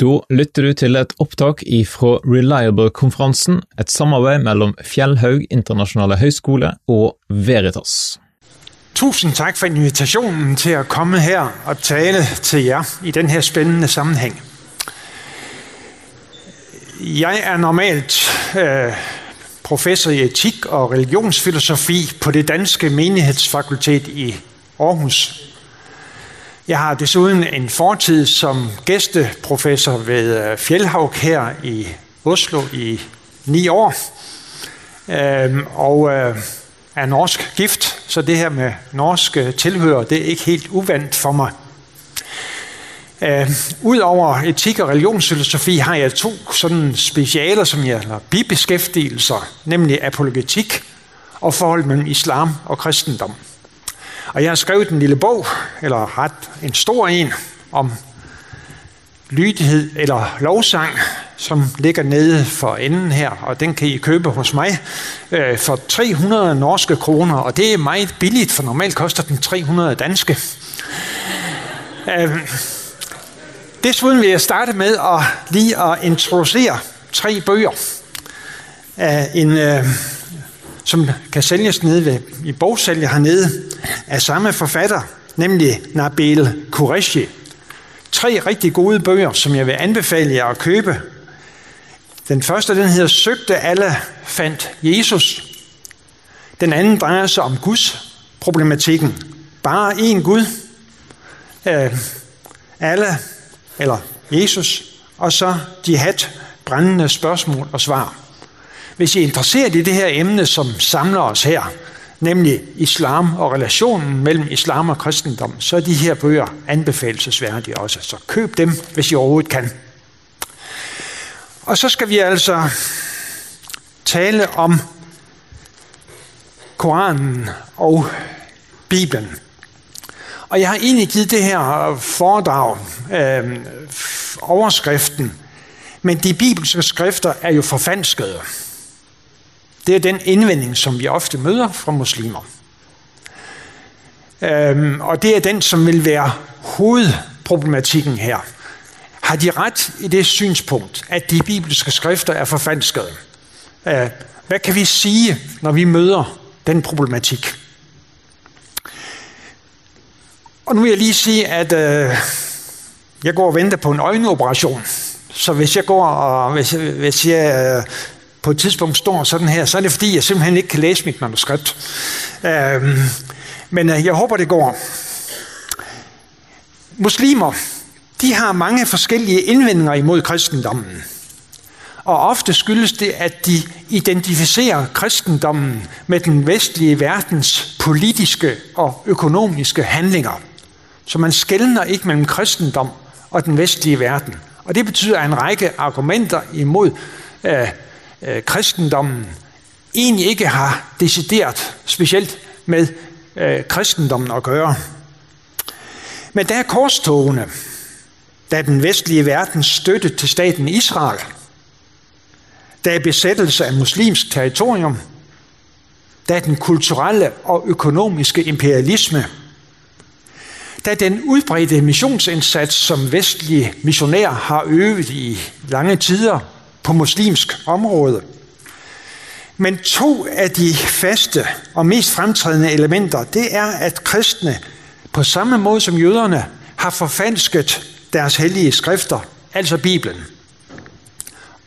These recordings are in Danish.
Da lytter du til et opptak ifra Reliable-konferansen, et samarbeid mellom Fjellhaug internasjonale høgskole og Veritas. Tusind tak for invitationen til at komme her og tale til jer i den her spændende sammenhæng. Jeg er normalt øh, professor i etik og religionsfilosofi på det danske menighedsfakultet i Aarhus. Jeg har desuden en fortid som gæsteprofessor ved øh, Fjellhaug her i Oslo i ni år. Øhm, og øh, er norsk gift, så det her med norske tilhører, det er ikke helt uvandt for mig. Øh, Udover etik og religionsfilosofi har jeg to sådan specialer, som jeg eller bibeskæftigelser, nemlig apologetik og forhold mellem islam og kristendom. Og jeg har skrevet en lille bog, eller ret en stor en, om lydighed eller lovsang, som ligger nede for enden her, og den kan I købe hos mig øh, for 300 norske kroner, og det er meget billigt, for normalt koster den 300 danske. Øh, desuden vil jeg starte med at lige at introducere tre bøger af en øh, som kan sælges nede ved, i bogsælger hernede, af samme forfatter, nemlig Nabil Qureshi. Tre rigtig gode bøger, som jeg vil anbefale jer at købe. Den første, den hedder Søgte alle fandt Jesus. Den anden drejer sig om Guds problematikken. Bare én Gud. Øh, alle, eller Jesus. Og så jihad, brændende spørgsmål og svar. Hvis I er interesseret i det her emne, som samler os her, nemlig islam og relationen mellem islam og kristendom, så er de her bøger anbefalesværdige også. Så køb dem, hvis I overhovedet kan. Og så skal vi altså tale om Koranen og Bibelen. Og jeg har egentlig givet det her foredrag øh, overskriften, men de bibelske skrifter er jo forfanskede. Det er den indvending, som vi ofte møder fra muslimer. Øhm, og det er den, som vil være hovedproblematikken her. Har de ret i det synspunkt, at de bibelske skrifter er forfalskede? Øh, hvad kan vi sige, når vi møder den problematik? Og nu vil jeg lige sige, at øh, jeg går og venter på en øjenoperation. Så hvis jeg går og hvis, hvis jeg øh, på et tidspunkt står sådan her, så er det fordi, jeg simpelthen ikke kan læse mit manuskript. Øhm, øh, men jeg håber, det går. Muslimer, de har mange forskellige indvendinger imod kristendommen. Og ofte skyldes det, at de identificerer kristendommen med den vestlige verdens politiske og økonomiske handlinger. Så man skældner ikke mellem kristendom og den vestlige verden. Og det betyder en række argumenter imod øh, øh, kristendommen egentlig ikke har decideret specielt med øh, kristendommen at gøre. Men der er korstogene, der den vestlige verdens støtte til staten Israel, der er besættelse af muslimsk territorium, da den kulturelle og økonomiske imperialisme, da den udbredte missionsindsats, som vestlige missionærer har øvet i lange tider på muslimsk område. Men to af de faste og mest fremtrædende elementer, det er, at kristne på samme måde som jøderne har forfalsket deres hellige skrifter, altså Bibelen.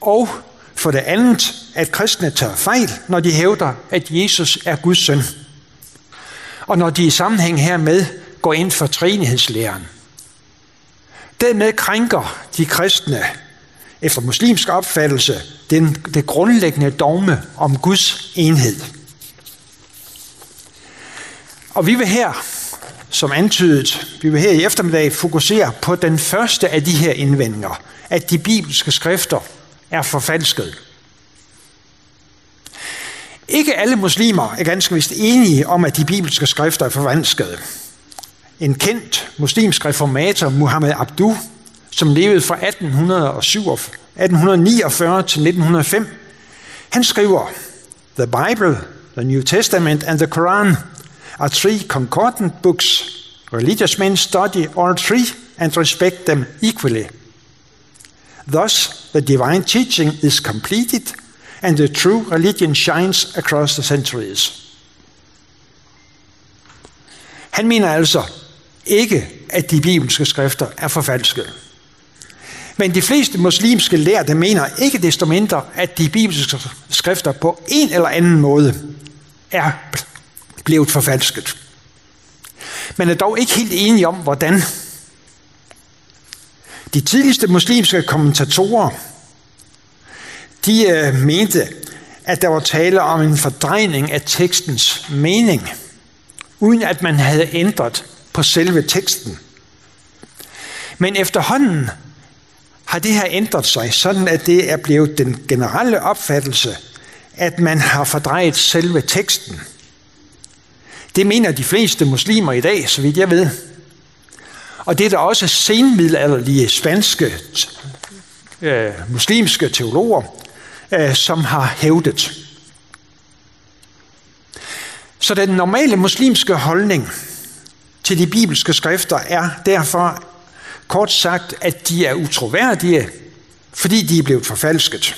Og for det andet, at kristne tager fejl, når de hævder, at Jesus er Guds søn. Og når de i sammenhæng hermed går ind for trinighedslæren. Dermed krænker de kristne efter muslimsk opfattelse den, det grundlæggende dogme om Guds enhed. Og vi vil her, som antydet, vi vil her i eftermiddag fokusere på den første af de her indvendinger, at de bibelske skrifter er forfalsket. Ikke alle muslimer er ganske vist enige om, at de bibelske skrifter er forvanskede. En kendt muslimsk reformator, Muhammad Abdu, som levede fra 1847 1849 til 1905. Han skriver, The Bible, the New Testament and the Quran are three concordant books. Religious men study all three and respect them equally. Thus, the divine teaching is completed and the true religion shines across the centuries. Han mener altså ikke, at de bibelske skrifter er forfalskede. Men de fleste muslimske lærte mener ikke desto mindre, at de bibelske skrifter på en eller anden måde er blevet forfalsket. Man er dog ikke helt enige om, hvordan. De tidligste muslimske kommentatorer, de øh, mente, at der var tale om en fordrejning af tekstens mening, uden at man havde ændret på selve teksten. Men efterhånden har det her ændret sig, sådan at det er blevet den generelle opfattelse, at man har fordrejet selve teksten. Det mener de fleste muslimer i dag, så vidt jeg ved. Og det er der også senmiddelalderlige spanske øh, muslimske teologer, øh, som har hævdet. Så den normale muslimske holdning til de bibelske skrifter er derfor kort sagt, at de er utroværdige, fordi de er blevet forfalsket.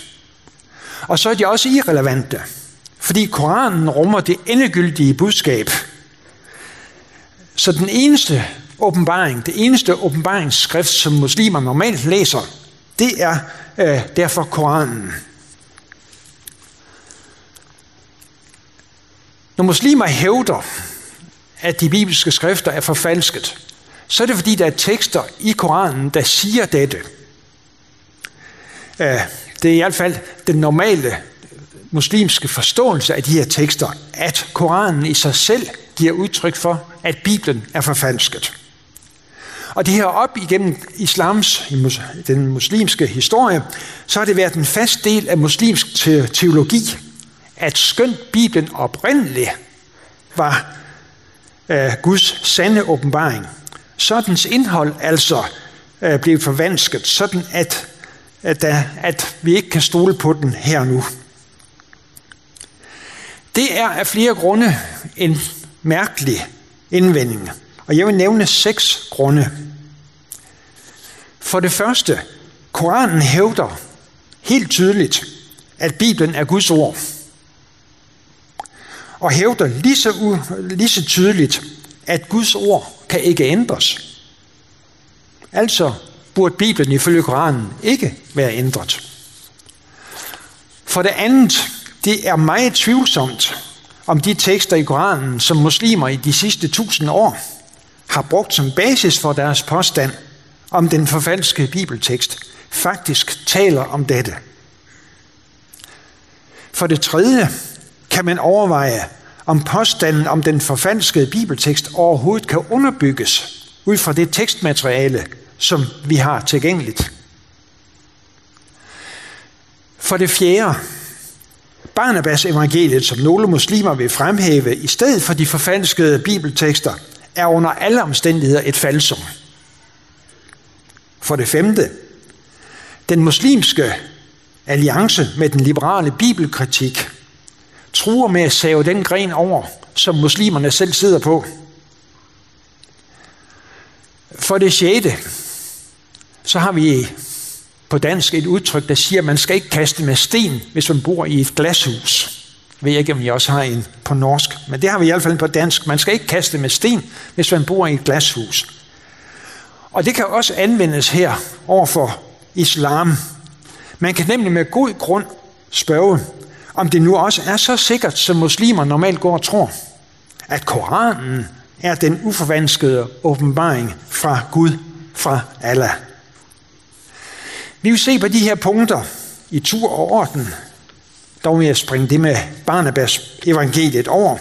Og så er de også irrelevante, fordi Koranen rummer det endegyldige budskab. Så den eneste åbenbaring, det eneste åbenbaringsskrift, som muslimer normalt læser, det er øh, derfor Koranen. Når muslimer hævder, at de bibelske skrifter er forfalsket, så er det fordi, der er tekster i Koranen, der siger dette. Det er i hvert fald den normale muslimske forståelse af de her tekster, at Koranen i sig selv giver udtryk for, at Bibelen er forfalsket. Og det her op igennem islams, den muslimske historie, så har det været en fast del af muslimsk teologi, at skønt Bibelen oprindeligt var uh, Guds sande åbenbaring, så dens indhold altså øh, blevet forvansket, sådan at, at, at vi ikke kan stole på den her nu. Det er af flere grunde en mærkelig indvending, og jeg vil nævne seks grunde. For det første, Koranen hævder helt tydeligt, at Bibelen er Guds ord. Og hævder lige så, lige så tydeligt, at Guds ord kan ikke ændres. Altså burde Bibelen ifølge Koranen ikke være ændret. For det andet, det er meget tvivlsomt, om de tekster i Koranen, som muslimer i de sidste tusind år har brugt som basis for deres påstand om den forfalskede bibeltekst, faktisk taler om dette. For det tredje kan man overveje, om påstanden om den forfalskede bibeltekst overhovedet kan underbygges ud fra det tekstmateriale, som vi har tilgængeligt. For det fjerde, Barnabas evangeliet, som nogle muslimer vil fremhæve i stedet for de forfalskede bibeltekster, er under alle omstændigheder et falsum. For det femte, den muslimske alliance med den liberale bibelkritik truer med at save den gren over, som muslimerne selv sidder på. For det sjette, så har vi på dansk et udtryk, der siger, at man skal ikke kaste med sten, hvis man bor i et glashus. Jeg ved ikke, om I også har en på norsk, men det har vi i hvert fald på dansk. Man skal ikke kaste med sten, hvis man bor i et glashus. Og det kan også anvendes her over for islam. Man kan nemlig med god grund spørge, om det nu også er så sikkert, som muslimer normalt går og tror, at Koranen er den uforvanskede åbenbaring fra Gud, fra Allah. Vi vil se på de her punkter i tur og orden. Dog vil jeg springe det med Barnabas evangeliet over.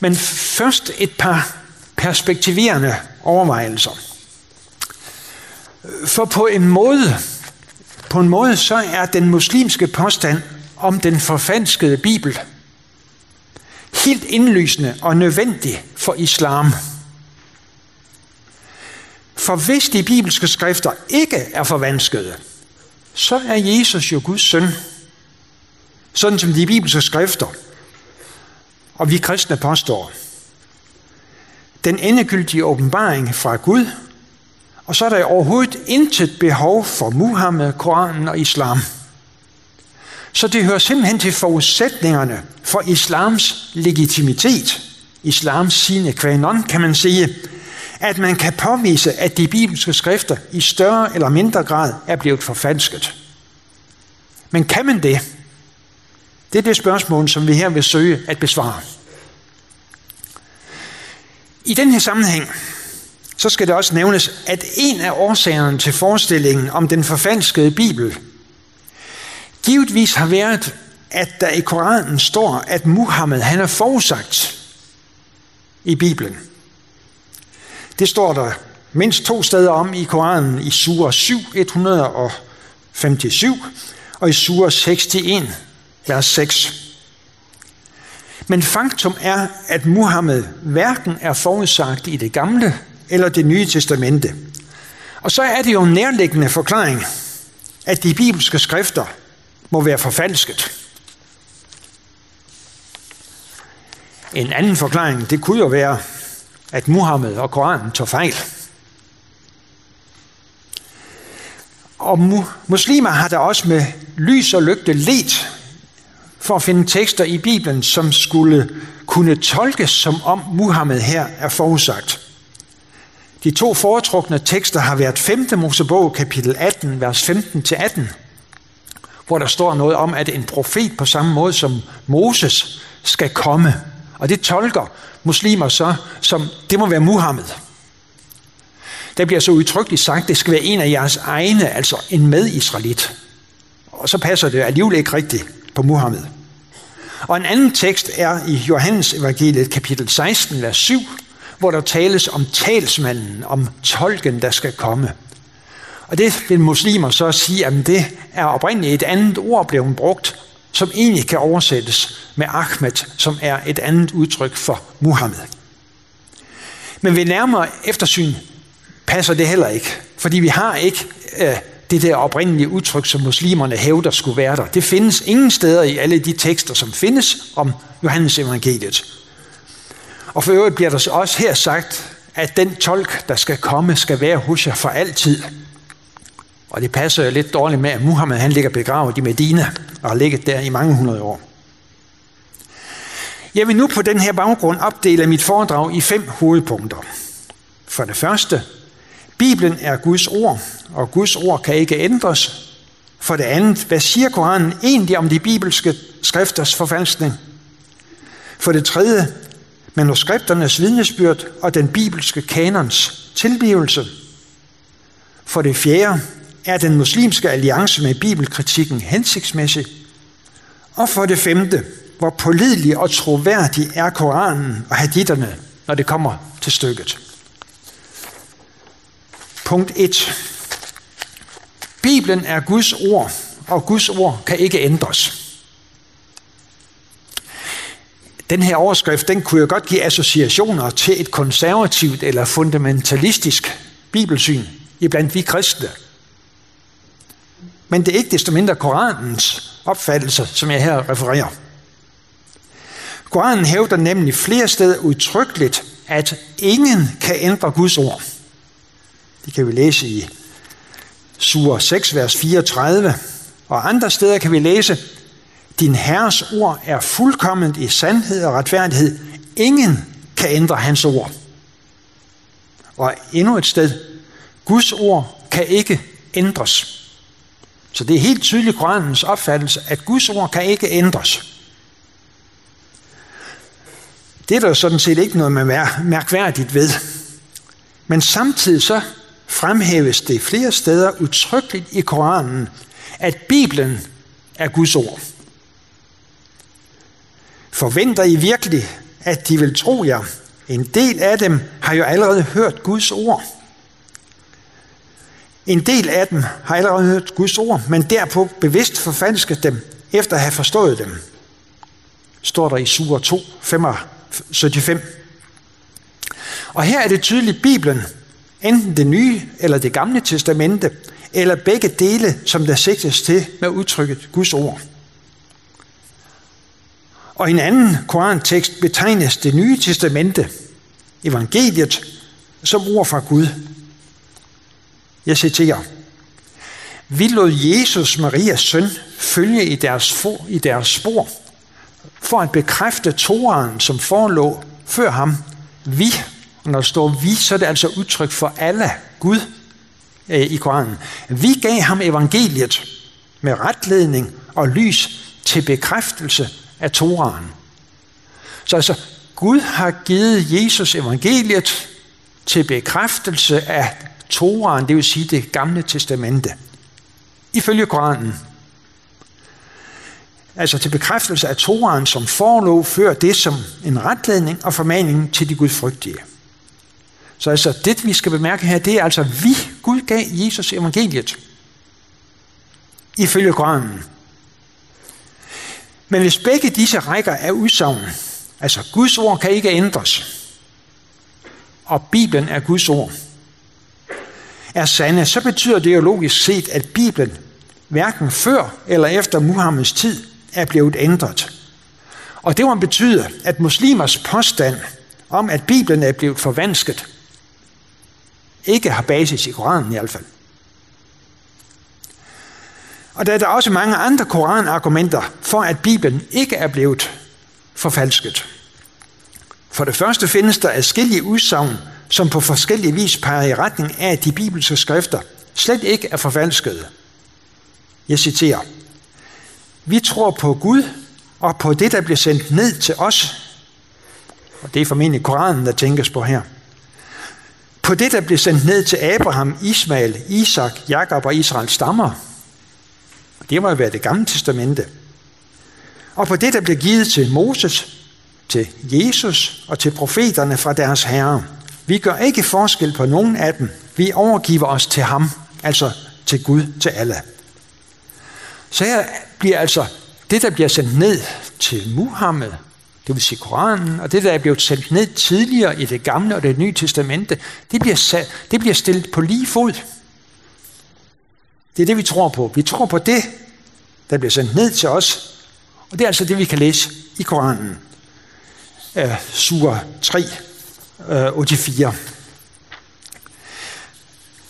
Men først et par perspektiverende overvejelser. For på en måde, på en måde så er den muslimske påstand om den forfanskede bibel helt indlysende og nødvendig for islam. For hvis de bibelske skrifter ikke er forvanskede, så er Jesus jo Guds søn. Sådan som de bibelske skrifter og vi kristne påstår. Den endegyldige åbenbaring fra Gud Og så er der overhovedet intet behov for Muhammed, Koranen og islam. Så det hører simpelthen til forudsætningerne for islams legitimitet, islams sine qua non, kan man sige, at man kan påvise, at de bibelske skrifter i større eller mindre grad er blevet forfalsket. Men kan man det? Det er det spørgsmål, som vi her vil søge at besvare. I den her sammenhæng, så skal det også nævnes, at en af årsagerne til forestillingen om den forfalskede Bibel, givetvis har været, at der i Koranen står, at Muhammed han er forudsagt i Bibelen. Det står der mindst to steder om i Koranen i Surah 7, 157, og i Surah 61, vers 6. Men faktum er, at Muhammed hverken er forudsagt i det gamle eller det nye testamente. Og så er det jo en nærliggende forklaring, at de bibelske skrifter må være forfalsket. En anden forklaring, det kunne jo være, at Muhammed og Koranen tog fejl. Og muslimer har der også med lys og lygte let for at finde tekster i Bibelen, som skulle kunne tolkes som om Muhammed her er forudsagt. De to foretrukne tekster har været 5. Mosebog, kapitel 18, vers 15-18, hvor der står noget om, at en profet på samme måde som Moses skal komme. Og det tolker muslimer så, som det må være Muhammed. Der bliver så udtrykkeligt sagt, at det skal være en af jeres egne, altså en med-israelit. Og så passer det alligevel ikke rigtigt på Muhammed. Og en anden tekst er i Johannes evangeliet kapitel 16, vers 7, hvor der tales om talsmanden, om tolken, der skal komme. Og det vil muslimer så sige, at det er oprindeligt et andet ord blevet brugt, som egentlig kan oversættes med Ahmed, som er et andet udtryk for Muhammed. Men ved nærmere eftersyn passer det heller ikke, fordi vi har ikke øh, det der oprindelige udtryk, som muslimerne hævder skulle være der. Det findes ingen steder i alle de tekster, som findes om Johannes evangeliet. Og for øvrigt bliver der også her sagt, at den tolk, der skal komme, skal være hos jer for altid. Og det passer lidt dårligt med, at Muhammed han ligger begravet i Medina og har ligget der i mange hundrede år. Jeg vil nu på den her baggrund opdele mit foredrag i fem hovedpunkter. For det første, Bibelen er Guds ord, og Guds ord kan ikke ændres. For det andet, hvad siger Koranen egentlig om de bibelske skrifters forfalskning? For det tredje, manuskripternes vidnesbyrd og den bibelske kanons tilblivelse. For det fjerde, er den muslimske alliance med bibelkritikken hensigtsmæssig? Og for det femte, hvor pålidelig og troværdig er Koranen og haditterne, når det kommer til stykket. Punkt 1. Bibelen er Guds ord, og Guds ord kan ikke ændres. Den her overskrift, den kunne jo godt give associationer til et konservativt eller fundamentalistisk bibelsyn iblandt vi kristne. Men det er ikke desto mindre Koranens opfattelse, som jeg her refererer. Koranen hævder nemlig flere steder udtrykkeligt, at ingen kan ændre Guds ord. Det kan vi læse i Sur 6, vers 34. Og andre steder kan vi læse, din herres ord er fuldkomment i sandhed og retfærdighed. Ingen kan ændre hans ord. Og endnu et sted, Guds ord kan ikke ændres. Så det er helt tydeligt Koranens opfattelse, at Guds ord kan ikke ændres. Det er der sådan set ikke noget mærkværdigt ved. Men samtidig så fremhæves det flere steder udtrykkeligt i Koranen, at Bibelen er Guds ord. Forventer I virkelig, at de vil tro jer? En del af dem har jo allerede hørt Guds ord. En del af dem har allerede hørt Guds ord, men derpå bevidst forfalsket dem, efter at have forstået dem. Står der i Sur 2, 75. Og her er det tydeligt Bibelen, enten det nye eller det gamle testamente, eller begge dele, som der sigtes til med udtrykket Guds ord. Og i en anden korantekst betegnes det nye testamente, evangeliet, som ord fra Gud. Jeg citerer. Vi lod Jesus, Marias søn, følge i deres, for, i deres spor, for at bekræfte Toraen, som forelå før ham. Vi, og når der står vi, så er det altså udtryk for alle Gud øh, i Koranen. Vi gav ham evangeliet med retledning og lys til bekræftelse af Toraen. Så altså, Gud har givet Jesus evangeliet til bekræftelse af Toraen, det vil sige det gamle testamente. Ifølge Koranen. Altså til bekræftelse af Toraen, som forlov før det som en retledning og formaning til de gudfrygtige. Så altså det, vi skal bemærke her, det er altså, vi, Gud gav Jesus evangeliet. Ifølge Koranen. Men hvis begge disse rækker er udsagn, altså Guds ord kan ikke ændres, og Bibelen er Guds ord, er sande, så betyder det jo logisk set, at Bibelen hverken før eller efter Muhammeds tid er blevet ændret. Og det må betyde, at muslimers påstand om, at Bibelen er blevet forvansket, ikke har basis i Koranen i hvert fald. Og der er der også mange andre koranargumenter for, at Bibelen ikke er blevet forfalsket. For det første findes der adskillige udsagn, som på forskellige vis peger i retning af, at de bibelske skrifter slet ikke er forfalskede. Jeg citerer. Vi tror på Gud og på det, der bliver sendt ned til os. Og det er formentlig Koranen, der tænkes på her. På det, der blev sendt ned til Abraham, Ismael, Isak, Jakob og Israels stammer. Det må jo være det gamle testamente. Og på det, der blev givet til Moses, til Jesus og til profeterne fra deres herre. Vi gør ikke forskel på nogen af dem. Vi overgiver os til ham, altså til Gud, til Allah. Så her bliver altså det, der bliver sendt ned til Muhammed, det vil sige Koranen, og det, der er blevet sendt ned tidligere i det gamle og det nye testamente, det bliver, sat, det bliver stillet på lige fod. Det er det, vi tror på. Vi tror på det, der bliver sendt ned til os, og det er altså det, vi kan læse i Koranen. Uh, sur 3, Øh, 84.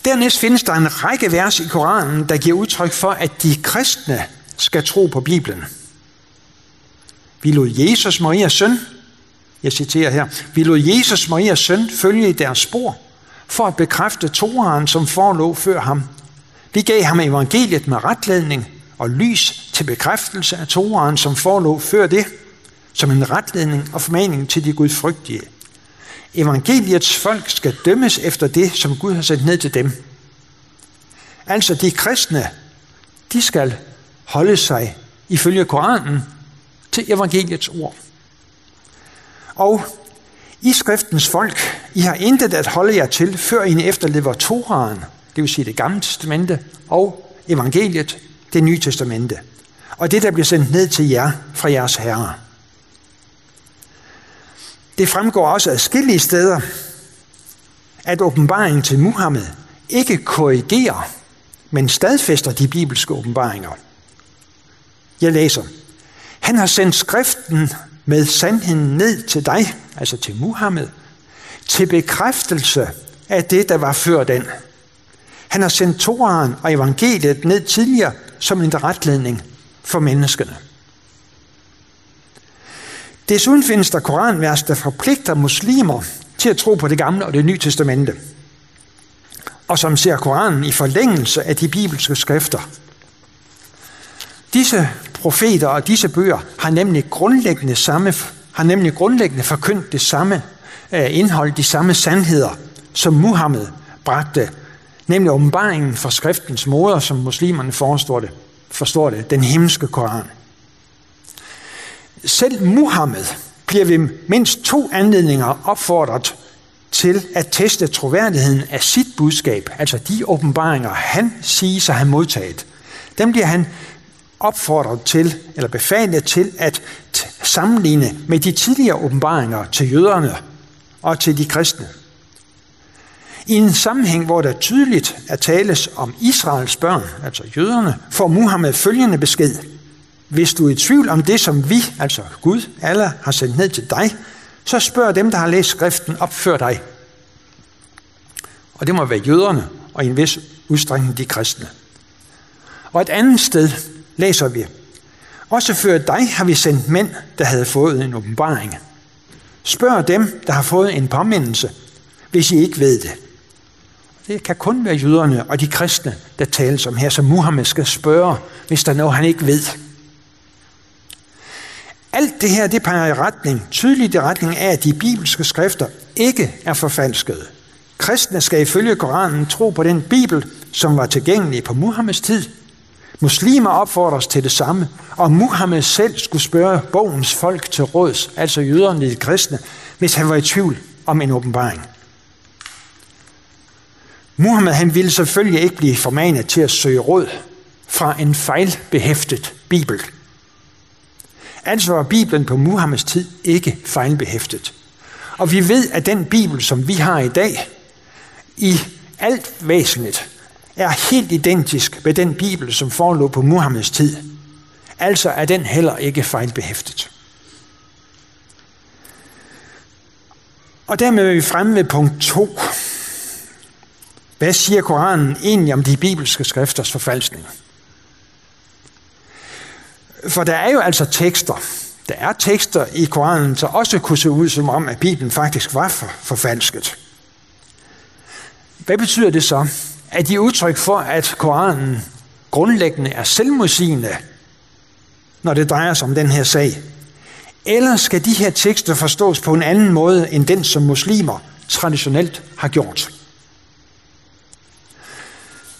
Dernæst findes der en række vers i Koranen, der giver udtryk for, at de kristne skal tro på Bibelen. Vi lod Jesus, Marias søn, jeg citerer her, vi lod Jesus, Marias søn, følge i deres spor, for at bekræfte Toraen, som forelå før ham. Vi gav ham evangeliet med retledning og lys til bekræftelse af Toraen, som forelå før det, som en retledning og formaning til de gudfrygtige. Evangeliets folk skal dømmes efter det, som Gud har sendt ned til dem. Altså de kristne, de skal holde sig ifølge Koranen til evangeliets ord. Og i skriftens folk, I har intet at holde jer til, før I efterlever Toraen, det vil sige det gamle testamente, og evangeliet, det nye testamente. Og det, der bliver sendt ned til jer fra jeres herre. Det fremgår også af skillige steder, at åbenbaringen til Muhammed ikke korrigerer, men stadfæster de bibelske åbenbaringer. Jeg læser. Han har sendt skriften med sandheden ned til dig, altså til Muhammed, til bekræftelse af det, der var før den. Han har sendt Toraen og evangeliet ned tidligere som en retledning for menneskene. Desuden findes der koranvers, der forpligter muslimer til at tro på det gamle og det nye testamente, og som ser Koranen i forlængelse af de bibelske skrifter. Disse profeter og disse bøger har nemlig grundlæggende, samme, har nemlig grundlæggende forkyndt det samme øh, indhold, de samme sandheder, som Muhammed bragte, nemlig åbenbaringen fra skriftens moder, som muslimerne forstår det, forstår det den himmelske Koran. Selv Muhammed bliver ved mindst to anledninger opfordret til at teste troværdigheden af sit budskab, altså de åbenbaringer, han siger sig have modtaget. Dem bliver han opfordret til, eller befalet til at sammenligne med de tidligere åbenbaringer til jøderne og til de kristne. I en sammenhæng, hvor der tydeligt er tales om Israels børn, altså jøderne, får Muhammed følgende besked. Hvis du er i tvivl om det, som vi, altså Gud, alle har sendt ned til dig, så spørg dem, der har læst skriften, opfør dig. Og det må være jøderne, og i en vis udstrækning de kristne. Og et andet sted læser vi, også før dig har vi sendt mænd, der havde fået en åbenbaring. Spørg dem, der har fået en påmindelse, hvis I ikke ved det. Det kan kun være jøderne og de kristne, der tales om her, som Muhammed skal spørge, hvis der er noget, han ikke ved. Alt det her, det peger i retning, tydeligt i retning af, at de bibelske skrifter ikke er forfalskede. Kristne skal ifølge Koranen tro på den bibel, som var tilgængelig på Muhammeds tid. Muslimer opfordres til det samme, og Muhammed selv skulle spørge bogens folk til råds, altså jøderne de kristne, hvis han var i tvivl om en åbenbaring. Muhammed han ville selvfølgelig ikke blive formanet til at søge råd fra en fejlbehæftet bibel. Altså var Bibelen på Muhammeds tid ikke fejlbehæftet. Og vi ved, at den Bibel, som vi har i dag, i alt væsentligt, er helt identisk med den Bibel, som forelå på Muhammeds tid. Altså er den heller ikke fejlbehæftet. Og dermed er vi fremme ved punkt 2. Hvad siger Koranen egentlig om de bibelske skrifters forfalskning? For der er jo altså tekster. Der er tekster i Koranen, der også kunne se ud som om, at Bibelen faktisk var for, forfalsket. Hvad betyder det så? Er de udtryk for, at Koranen grundlæggende er selvmodsigende, når det drejer sig om den her sag? Eller skal de her tekster forstås på en anden måde end den, som muslimer traditionelt har gjort?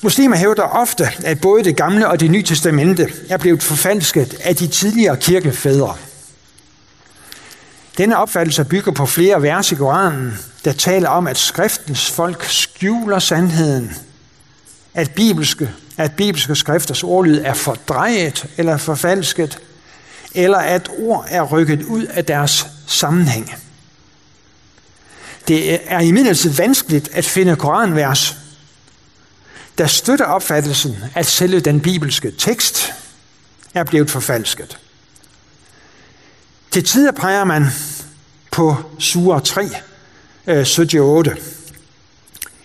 Muslimer hævder ofte, at både det gamle og det nye testamente er blevet forfalsket af de tidligere kirkefædre. Denne opfattelse bygger på flere vers i Koranen, der taler om, at skriftens folk skjuler sandheden, at bibelske, at bibelske skrifters ordlyd er fordrejet eller forfalsket, eller at ord er rykket ud af deres sammenhæng. Det er imidlertid vanskeligt at finde koranvers, der støtter opfattelsen, at selve den bibelske tekst er blevet forfalsket. Til tider peger man på sure 3, 78. Øh,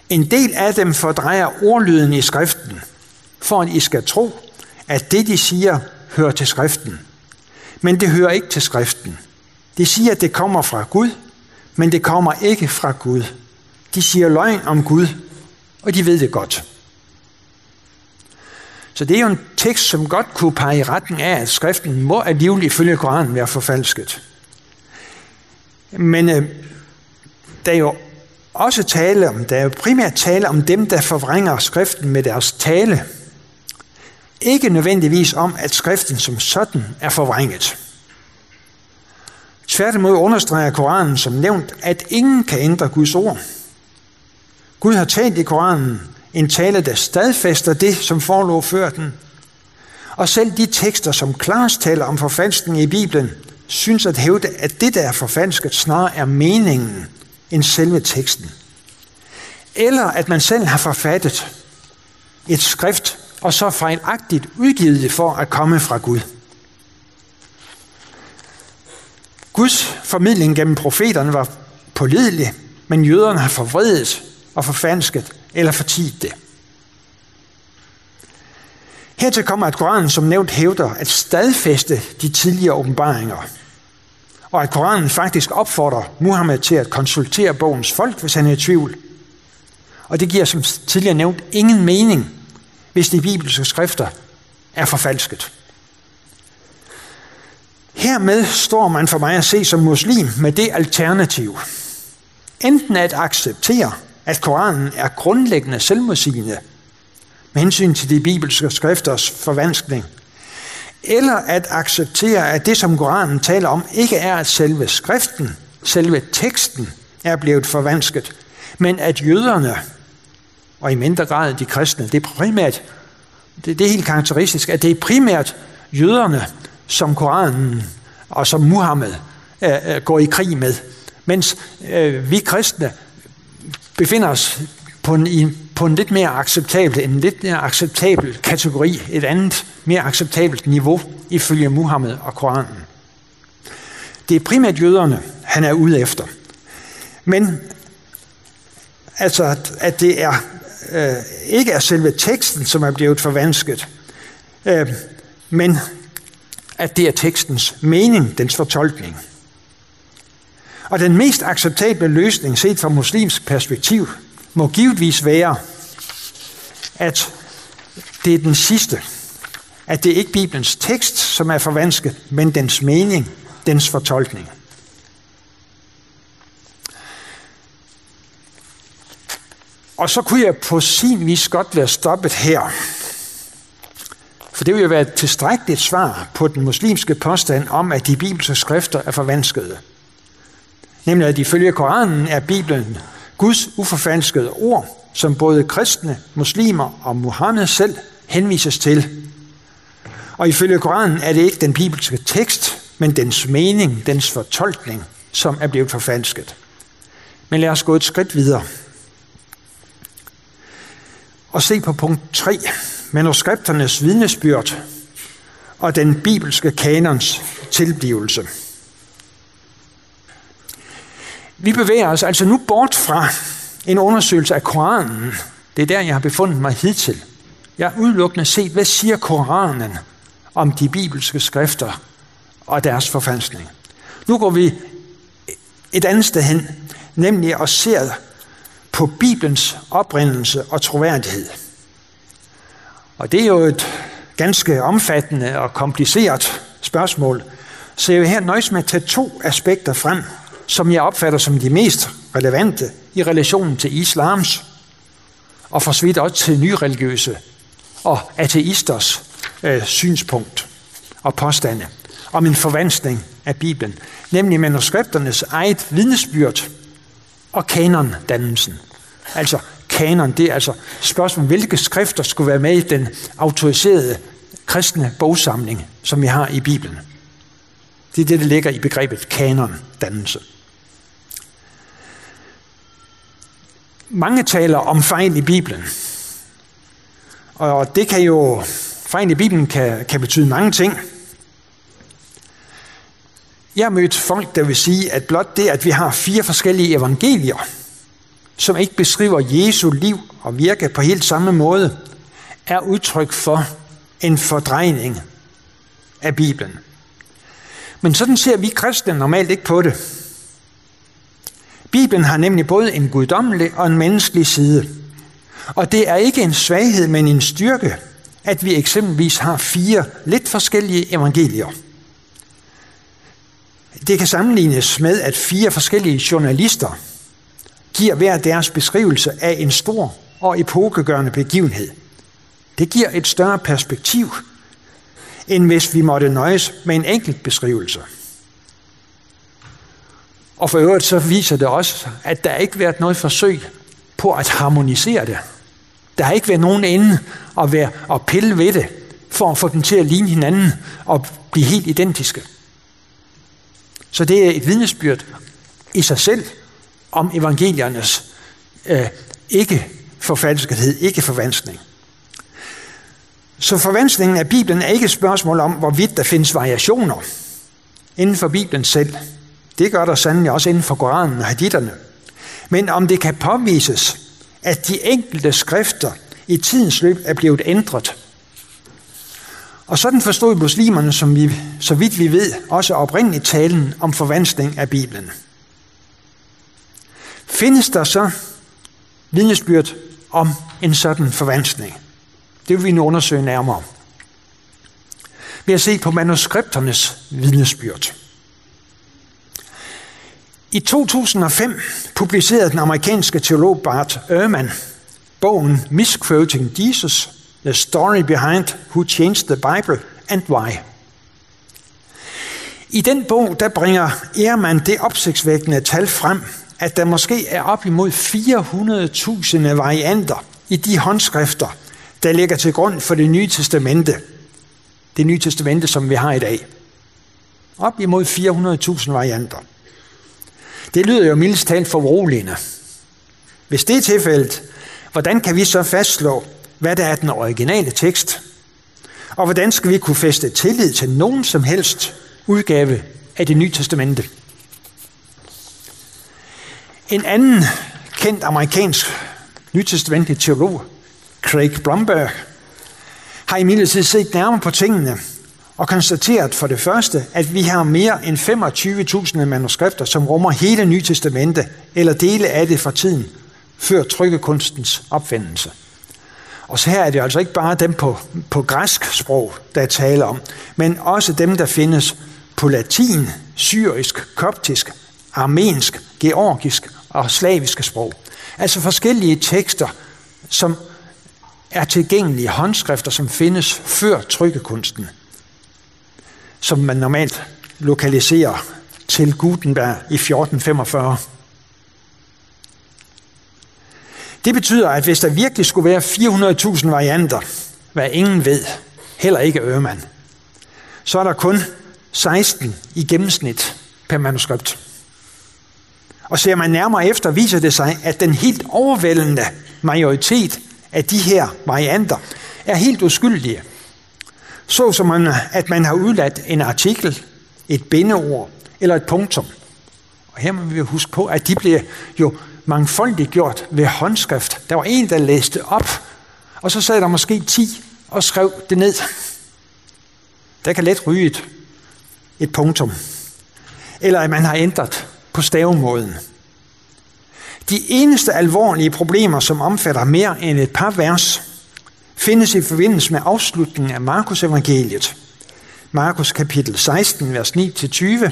en del af dem fordrejer ordlyden i skriften, for at I skal tro, at det, de siger, hører til skriften. Men det hører ikke til skriften. De siger, at det kommer fra Gud, men det kommer ikke fra Gud. De siger løgn om Gud, og de ved det godt. Så det er jo en tekst, som godt kunne pege i retten af, at skriften må alligevel ifølge Koranen være forfalsket. Men øh, der er jo også tale om, der er jo primært tale om dem, der forvrænger skriften med deres tale. Ikke nødvendigvis om, at skriften som sådan er forvrænget. Tværtimod understreger Koranen som nævnt, at ingen kan ændre Guds ord. Gud har talt i Koranen en tale, der stadfæster det, som forelå før den. Og selv de tekster, som klart taler om forfalskning i Bibelen, synes at hævde, at det, der er forfalsket, snarere er meningen end selve teksten. Eller at man selv har forfattet et skrift, og så fejlagtigt udgivet det for at komme fra Gud. Guds formidling gennem profeterne var pålidelig, men jøderne har forvredet og forfalsket eller fortidt det. Hertil kommer, at Koranen som nævnt hævder at stadfæste de tidligere åbenbaringer, og at Koranen faktisk opfordrer Muhammed til at konsultere bogens folk, hvis han er i tvivl. Og det giver som tidligere nævnt ingen mening, hvis de bibelske skrifter er forfalsket. Hermed står man for mig at se som muslim med det alternativ. Enten at acceptere, at Koranen er grundlæggende selvmodsigende med hensyn til de bibelske skrifters forvanskning, eller at acceptere, at det, som Koranen taler om, ikke er, at selve skriften, selve teksten er blevet forvansket, men at jøderne, og i mindre grad de kristne, det er primært, det, det er helt karakteristisk, at det er primært jøderne, som Koranen og som Muhammed øh, øh går i krig med, mens øh, vi kristne befinder os på en, på en lidt mere acceptabel, en lidt mere acceptabel kategori, et andet mere acceptabelt niveau ifølge Muhammed og Koranen. Det er primært jøderne, han er ude efter. Men altså, at, at det er øh, ikke er selve teksten, som er blevet forvansket, øh, men at det er tekstens mening, dens fortolkning. Og den mest acceptable løsning set fra muslimsk perspektiv må givetvis være, at det er den sidste. At det er ikke Bibelens tekst, som er forvansket, men dens mening, dens fortolkning. Og så kunne jeg på sin vis godt være stoppet her. For det vil jo være et tilstrækkeligt svar på den muslimske påstand om, at de bibelske skrifter er forvanskede. Nemlig at ifølge Koranen er Bibelen Guds uforfalskede ord, som både kristne, muslimer og Muhammed selv henvises til. Og ifølge Koranen er det ikke den bibelske tekst, men dens mening, dens fortolkning, som er blevet forfalsket. Men lad os gå et skridt videre. Og se på punkt 3, manuskripternes vidnesbyrd og den bibelske kanons tilblivelse. Vi bevæger os altså nu bort fra en undersøgelse af Koranen. Det er der, jeg har befundet mig hidtil. Jeg har udelukkende set, hvad siger Koranen om de bibelske skrifter og deres forfalskning. Nu går vi et andet sted hen, nemlig at se på Bibelens oprindelse og troværdighed. Og det er jo et ganske omfattende og kompliceret spørgsmål, så jeg vil her nøjes med at tage to aspekter frem, som jeg opfatter som de mest relevante i relationen til islams, og for vidt også til nyreligiøse og ateisters øh, synspunkt og påstande om en forvanskning af Bibelen, nemlig manuskripternes eget vidnesbyrd og kanondannelsen. Altså kanon, det er altså spørgsmålet, hvilke skrifter skulle være med i den autoriserede kristne bogsamling, som vi har i Bibelen. Det er det, der ligger i begrebet kanondannelse. Mange taler om fejl i Bibelen. Og det kan jo, fejl i Bibelen kan, kan betyde mange ting. Jeg har mødt folk, der vil sige, at blot det, at vi har fire forskellige evangelier, som ikke beskriver Jesu liv og virke på helt samme måde, er udtryk for en fordrejning af Bibelen. Men sådan ser vi kristne normalt ikke på det. Bibelen har nemlig både en guddommelig og en menneskelig side. Og det er ikke en svaghed, men en styrke, at vi eksempelvis har fire lidt forskellige evangelier. Det kan sammenlignes med, at fire forskellige journalister giver hver deres beskrivelse af en stor og epokegørende begivenhed. Det giver et større perspektiv, end hvis vi måtte nøjes med en enkelt beskrivelse. Og for øvrigt så viser det også, at der ikke har været noget forsøg på at harmonisere det. Der har ikke været nogen ende at, være, at pille ved det, for at få dem til at ligne hinanden og blive helt identiske. Så det er et vidnesbyrd i sig selv om evangeliernes øh, ikke forfalskethed, ikke forvanskning. Så forvanskningen af Bibelen er ikke et spørgsmål om, hvorvidt der findes variationer inden for Bibelen selv. Det gør der sandelig også inden for Koranen og haditterne. Men om det kan påvises, at de enkelte skrifter i tidens løb er blevet ændret. Og sådan forstod muslimerne, som vi, så vidt vi ved, også oprindeligt talen om forvanskning af Bibelen. Findes der så vidnesbyrd om en sådan forvanskning? Det vil vi nu undersøge nærmere. Ved at se på manuskripternes vidnesbyrd. I 2005 publicerede den amerikanske teolog Bart Ehrman bogen Misquoting Jesus, The Story Behind Who Changed the Bible and Why. I den bog der bringer Ehrman det opsigtsvækkende tal frem, at der måske er op imod 400.000 varianter i de håndskrifter, der ligger til grund for det nye testamente. Det nye testamente, som vi har i dag. Op imod 400.000 varianter. Det lyder jo mildest talt foruroligende. Hvis det er tilfældet, hvordan kan vi så fastslå, hvad der er den originale tekst? Og hvordan skal vi kunne feste tillid til nogen som helst udgave af det nye testamente? En anden kendt amerikansk nytestamentlig teolog Craig Blomberg, har imidlertid set nærmere på tingene og konstateret for det første, at vi har mere end 25.000 manuskripter, som rummer hele Nytestamentet eller dele af det fra tiden før trykkekunstens opfindelse. Og så her er det altså ikke bare dem på, på græsk sprog, der taler om, men også dem, der findes på latin, syrisk, koptisk, armensk, georgisk og slaviske sprog. Altså forskellige tekster, som er tilgængelige håndskrifter, som findes før trykkekunsten, som man normalt lokaliserer til Gutenberg i 1445. Det betyder, at hvis der virkelig skulle være 400.000 varianter, hvad ingen ved, heller ikke Øhrmann, så er der kun 16 i gennemsnit per manuskript. Og ser man nærmere efter, viser det sig, at den helt overvældende majoritet af de her varianter er helt uskyldige. Så som man, at man har udladt en artikel, et bindeord eller et punktum. Og her må vi huske på, at de bliver jo mangfoldigt gjort ved håndskrift. Der var en, der læste op, og så sad der måske 10 og skrev det ned. Der kan let ryge et, et punktum. Eller at man har ændret på stavemåden. De eneste alvorlige problemer, som omfatter mere end et par vers, findes i forbindelse med afslutningen af Markus evangeliet. Markus kapitel 16, vers 9-20,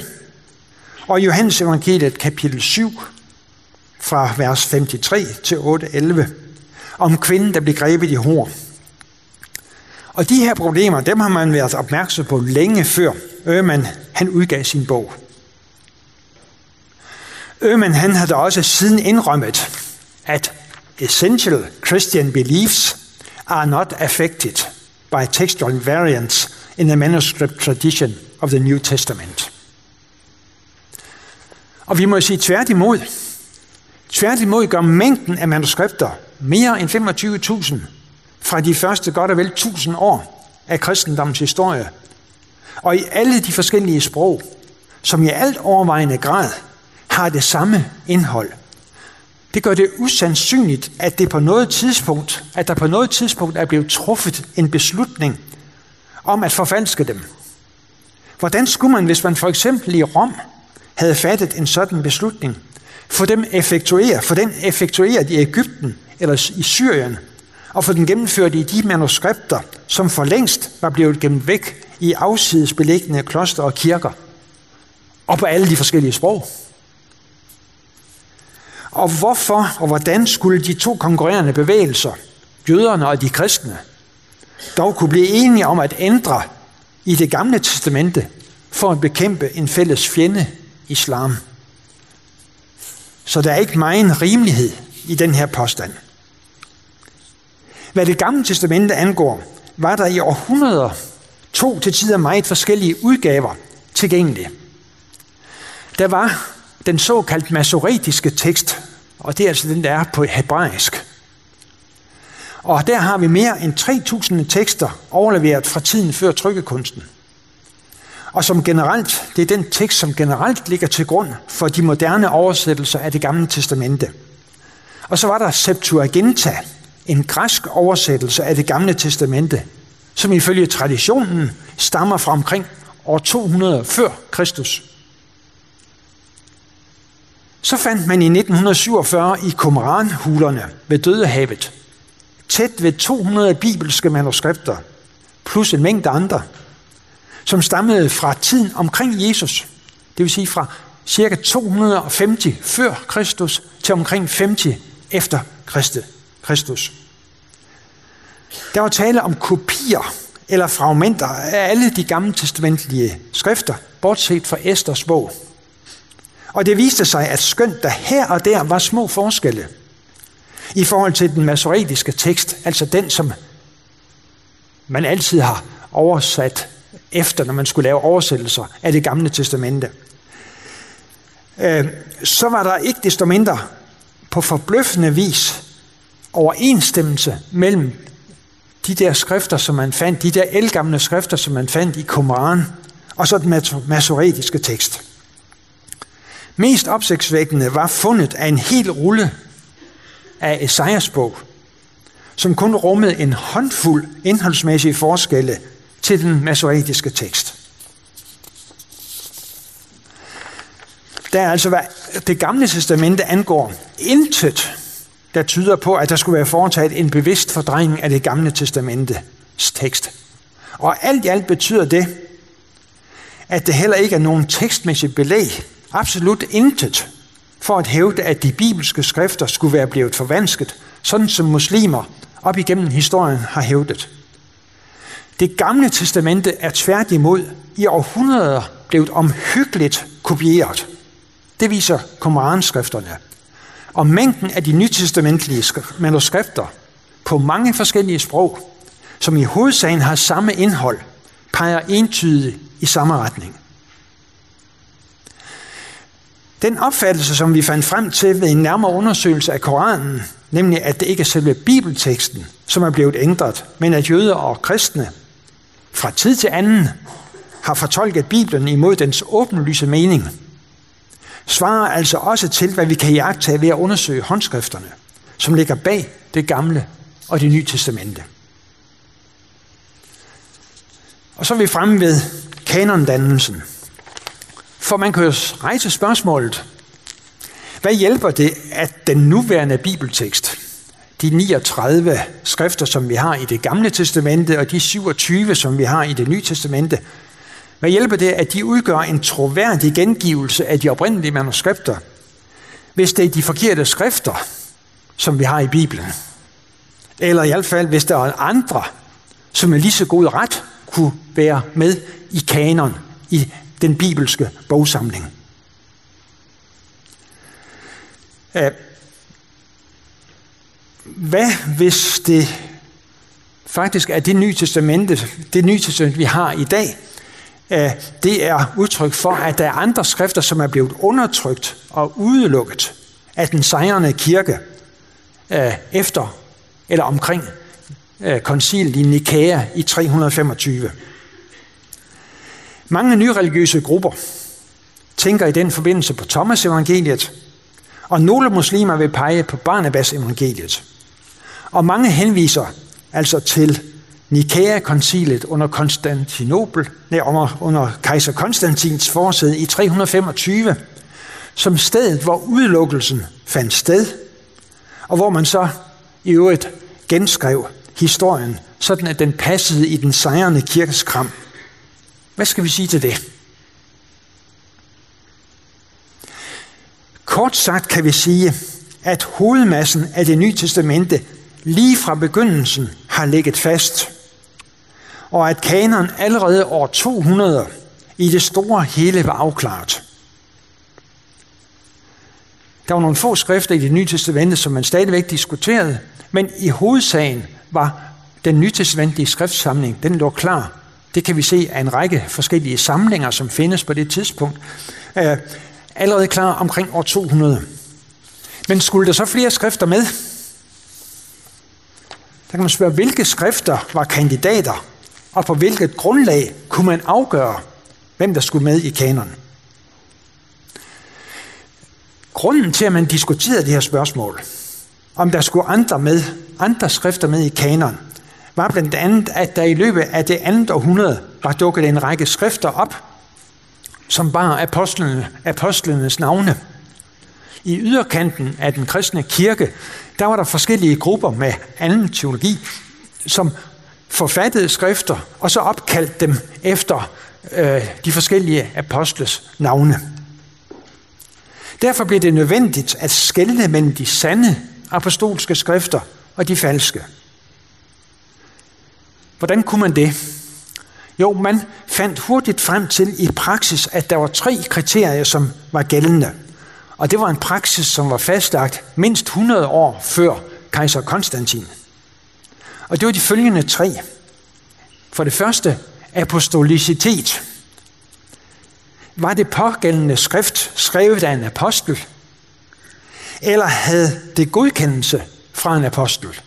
og Johannes evangeliet kapitel 7, fra vers 53 til 8-11, om kvinden, der blev grebet i hår. Og de her problemer, dem har man været opmærksom på længe før Øman han udgav sin bog. Øman han havde også siden indrømmet, at essential Christian beliefs are not affected by textual variants in the manuscript tradition of the New Testament. Og vi må sige tværtimod, tværtimod gør mængden af manuskripter mere end 25.000 fra de første godt og vel 1000 år af kristendommens historie, og i alle de forskellige sprog, som i alt overvejende grad har det samme indhold. Det gør det usandsynligt, at det på noget tidspunkt, at der på noget tidspunkt er blevet truffet en beslutning om at forfalske dem. Hvordan skulle man, hvis man for eksempel i Rom havde fattet en sådan beslutning, få dem effektueret, for den effektueret i Ægypten eller i Syrien, og få den gennemført i de manuskripter, som for længst var blevet gemt væk i afsides beliggende kloster og kirker, og på alle de forskellige sprog. Og hvorfor og hvordan skulle de to konkurrerende bevægelser, jøderne og de kristne, dog kunne blive enige om at ændre i det gamle testamente for at bekæmpe en fælles fjende, islam. Så der er ikke meget rimelighed i den her påstand. Hvad det gamle testamente angår, var der i århundreder to til tider meget forskellige udgaver tilgængelige. Der var den såkaldt masoretiske tekst, og det er altså den, der er på hebraisk. Og der har vi mere end 3.000 tekster overleveret fra tiden før trykkekunsten. Og som generelt, det er den tekst, som generelt ligger til grund for de moderne oversættelser af det gamle testamente. Og så var der Septuaginta, en græsk oversættelse af det gamle testamente, som ifølge traditionen stammer fra omkring år 200 før Kristus. Så fandt man i 1947 i Qumran-hulerne ved Dødehavet tæt ved 200 bibelske manuskripter, plus en mængde andre, som stammede fra tiden omkring Jesus, det vil sige fra cirka 250 før Kristus til omkring 50 efter Kristus. Der var tale om kopier eller fragmenter af alle de gamle testamentlige skrifter, bortset fra Esters bog. Og det viste sig, at skønt der her og der var små forskelle i forhold til den masoretiske tekst, altså den, som man altid har oversat efter, når man skulle lave oversættelser af det gamle testamente, øh, så var der ikke desto mindre på forbløffende vis overensstemmelse mellem de der skrifter, som man fandt, de der elgamle skrifter, som man fandt i Qumran, og så den masoretiske tekst. Mest opsigtsvækkende var fundet af en hel rulle af Esajas bog, som kun rummede en håndfuld indholdsmæssige forskelle til den masoretiske tekst. Der er altså, hvad det gamle testamente angår, intet, der tyder på, at der skulle være foretaget en bevidst fordrejning af det gamle testamentets tekst. Og alt i alt betyder det, at det heller ikke er nogen tekstmæssigt belæg, absolut intet, for at hævde, at de bibelske skrifter skulle være blevet forvansket, sådan som muslimer op igennem historien har hævdet. Det gamle testamente er tværtimod i århundreder blevet omhyggeligt kopieret. Det viser koranskrifterne. Og mængden af de nytestamentlige manuskripter på mange forskellige sprog, som i hovedsagen har samme indhold, peger entydigt i samme retning. Den opfattelse, som vi fandt frem til ved en nærmere undersøgelse af Koranen, nemlig at det ikke er selve bibelteksten, som er blevet ændret, men at jøder og kristne fra tid til anden har fortolket Bibelen imod dens åbenlyse mening, svarer altså også til, hvad vi kan iagtage ved at undersøge håndskrifterne, som ligger bag det gamle og det nye testamente. Og så er vi fremme ved kanondannelsen. For man kan jo rejse spørgsmålet, hvad hjælper det, at den nuværende bibeltekst, de 39 skrifter, som vi har i det gamle testamente, og de 27, som vi har i det nye testamente, hvad hjælper det, at de udgør en troværdig gengivelse af de oprindelige manuskripter, hvis det er de forkerte skrifter, som vi har i Bibelen? Eller i hvert fald, hvis der er andre, som er lige så god ret kunne være med i kanon, i den bibelske bogsamling. Hvad hvis det faktisk er det nye testamente, det nye testamente, vi har i dag, det er udtryk for, at der er andre skrifter, som er blevet undertrykt og udelukket af den sejrende kirke efter eller omkring koncilet i Nikæa i 325. Mange nyreligiøse grupper tænker i den forbindelse på Thomas evangeliet, og nogle muslimer vil pege på Barnabas evangeliet. Og mange henviser altså til Nikæa-koncilet under Konstantinopel, nej, under, under kejser Konstantins forsæde i 325, som stedet, hvor udelukkelsen fandt sted, og hvor man så i øvrigt genskrev historien, sådan at den passede i den sejrende kirkes kram. Hvad skal vi sige til det? Kort sagt kan vi sige, at hovedmassen af det nye testamente lige fra begyndelsen har ligget fast, og at kanon allerede år 200 i det store hele var afklaret. Der var nogle få skrifter i det nye testamente, som man stadigvæk diskuterede, men i hovedsagen var den nytestamentlige skriftsamling, den lå klar. Det kan vi se af en række forskellige samlinger, som findes på det tidspunkt. Øh, allerede klar omkring år 200. Men skulle der så flere skrifter med? Der kan man spørge, hvilke skrifter var kandidater, og på hvilket grundlag kunne man afgøre, hvem der skulle med i kanonen? Grunden til, at man diskuterede det her spørgsmål, om der skulle andre med, andre skrifter med i kanonen, var blandt andet, at der i løbet af det andet århundrede var dukket en række skrifter op, som bar apostlene, apostlenes navne. I yderkanten af den kristne kirke, der var der forskellige grupper med anden teologi, som forfattede skrifter, og så opkaldte dem efter øh, de forskellige apostles navne. Derfor blev det nødvendigt at skelne mellem de sande apostolske skrifter og de falske. Hvordan kunne man det? Jo, man fandt hurtigt frem til i praksis, at der var tre kriterier, som var gældende. Og det var en praksis, som var fastlagt mindst 100 år før kejser Konstantin. Og det var de følgende tre. For det første, apostolicitet. Var det pågældende skrift skrevet af en apostel? Eller havde det godkendelse fra en apostel?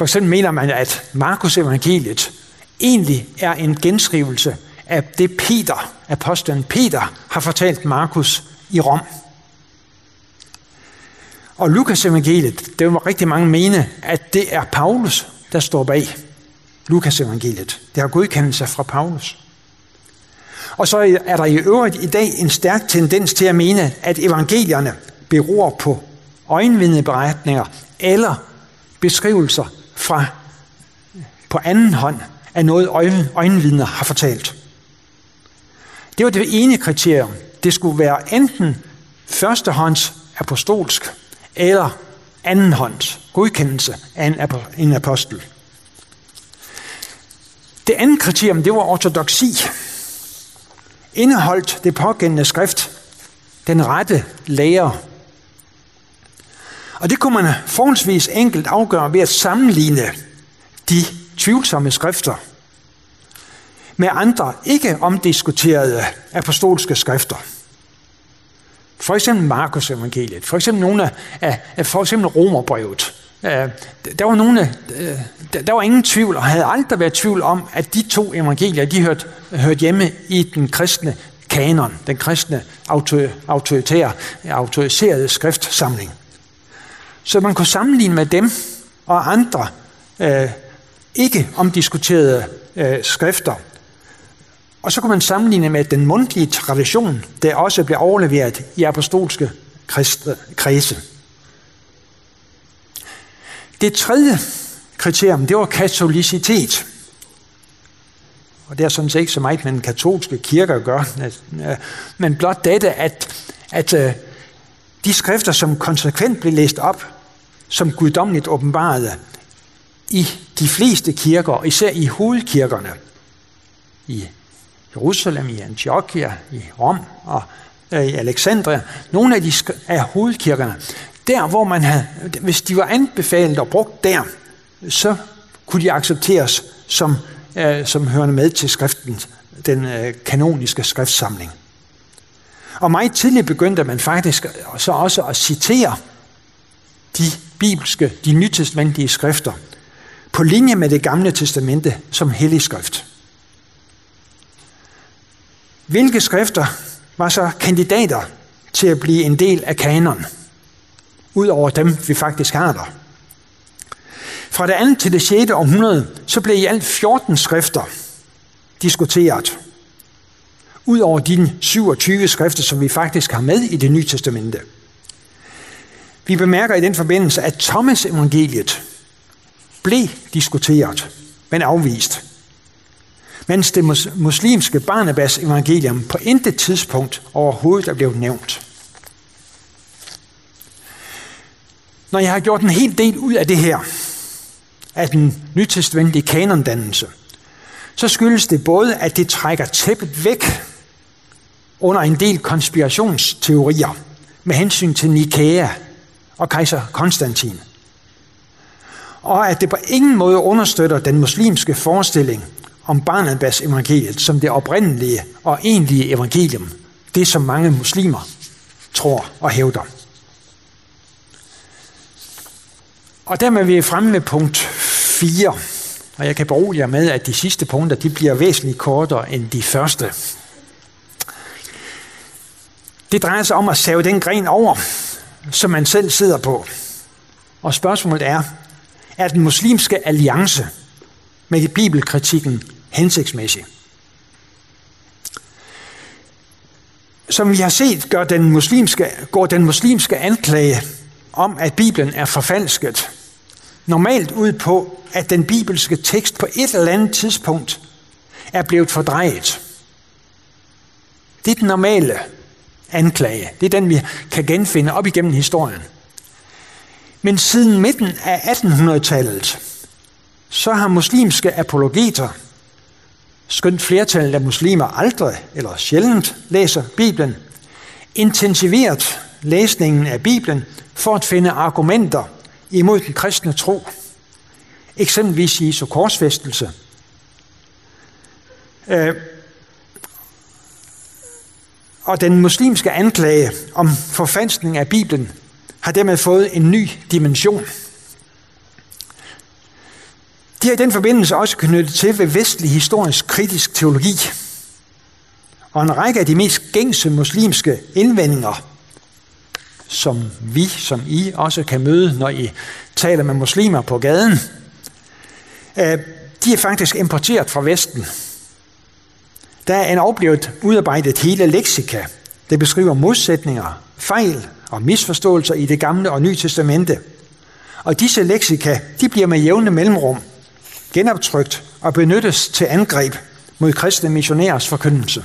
For eksempel mener man, at Markus evangeliet egentlig er en genskrivelse af det Peter, apostlen Peter, har fortalt Markus i Rom. Og Lukas evangeliet, det var rigtig mange mene, at det er Paulus, der står bag Lukas evangeliet. Det har godkendelse fra Paulus. Og så er der i øvrigt i dag en stærk tendens til at mene, at evangelierne beror på øjenvidneberetninger eller beskrivelser fra på anden hånd af noget øjenvidner har fortalt. Det var det ene kriterium. Det skulle være enten førstehånds apostolsk eller andenhånds godkendelse af en apostel. Det andet kriterium, det var ortodoksi. Indeholdt det pågældende skrift den rette lærer. Og det kunne man forholdsvis enkelt afgøre ved at sammenligne de tvivlsomme skrifter med andre ikke omdiskuterede apostolske skrifter. For eksempel Markus evangeliet, for eksempel nogle af, af for eksempel Romerbrevet. Øh, der var, nogle, øh, der var ingen tvivl, og havde aldrig været tvivl om, at de to evangelier, de hørte, hørte hjemme i den kristne kanon, den kristne autoritære, autoriserede skriftsamling. Så man kunne sammenligne med dem og andre øh, ikke omdiskuterede øh, skrifter. Og så kunne man sammenligne med den mundtlige tradition, der også blev overleveret i apostolske kredse. Det tredje kriterium, det var katolicitet. Og det er sådan set ikke så meget med den katolske kirke at gøre, øh, øh, men blot dette, at, at øh, de skrifter, som konsekvent blev læst op, som guddommeligt åbenbarede i de fleste kirker, især i hovedkirkerne, i Jerusalem, i Antiochia, i Rom og øh, i Alexandria, nogle af de af hovedkirkerne, der hvor man havde, hvis de var anbefalet og brugt der, så kunne de accepteres som, øh, som hørende med til skriften, den øh, kanoniske skriftsamling. Og meget tidligt begyndte man faktisk så også at citere de bibelske, de nytestamentlige skrifter, på linje med det gamle testamente som hellig skrift. Hvilke skrifter var så kandidater til at blive en del af kanon, ud over dem, vi faktisk har der? Fra det andet til det 6. århundrede, så blev i alt 14 skrifter diskuteret. Udover de 27 skrifter, som vi faktisk har med i det nye testamente. Vi bemærker i den forbindelse, at Thomas evangeliet blev diskuteret, men afvist mens det muslimske Barnabas evangelium på intet tidspunkt overhovedet er blevet nævnt. Når jeg har gjort en hel del ud af det her, af den nytestamentlige kanondannelse, så skyldes det både, at det trækker tæppet væk under en del konspirationsteorier med hensyn til Nikea og kejser Konstantin. Og at det på ingen måde understøtter den muslimske forestilling om Barnabas evangeliet som det oprindelige og egentlige evangelium. Det, som mange muslimer tror og hævder. Og dermed er vi fremme ved punkt 4. Og jeg kan berolige jer med, at de sidste punkter de bliver væsentligt kortere end de første. Det drejer sig om at save den gren over, som man selv sidder på. Og spørgsmålet er, er den muslimske alliance med bibelkritikken hensigtsmæssig. Som vi har set, gør den muslimske, går den muslimske anklage om, at Bibelen er forfalsket, normalt ud på, at den bibelske tekst på et eller andet tidspunkt er blevet fordrejet. Det er den normale anklage. Det er den, vi kan genfinde op igennem historien. Men siden midten af 1800-tallet, så har muslimske apologeter skønt flertallet af muslimer aldrig eller sjældent læser Bibelen, intensiveret læsningen af Bibelen for at finde argumenter imod den kristne tro. Eksempelvis Jesu korsfæstelse. Øh, og den muslimske anklage om forfalskning af Bibelen har dermed fået en ny dimension – de har i den forbindelse også knyttet til ved vestlig historisk kritisk teologi. Og en række af de mest gængse muslimske indvendinger, som vi, som I også kan møde, når I taler med muslimer på gaden, øh, de er faktisk importeret fra Vesten. Der er en oplevet udarbejdet hele leksika, der beskriver modsætninger, fejl og misforståelser i det gamle og nye testamente. Og disse leksika, de bliver med jævne mellemrum genoptrykt og benyttes til angreb mod kristne missionærers forkyndelse.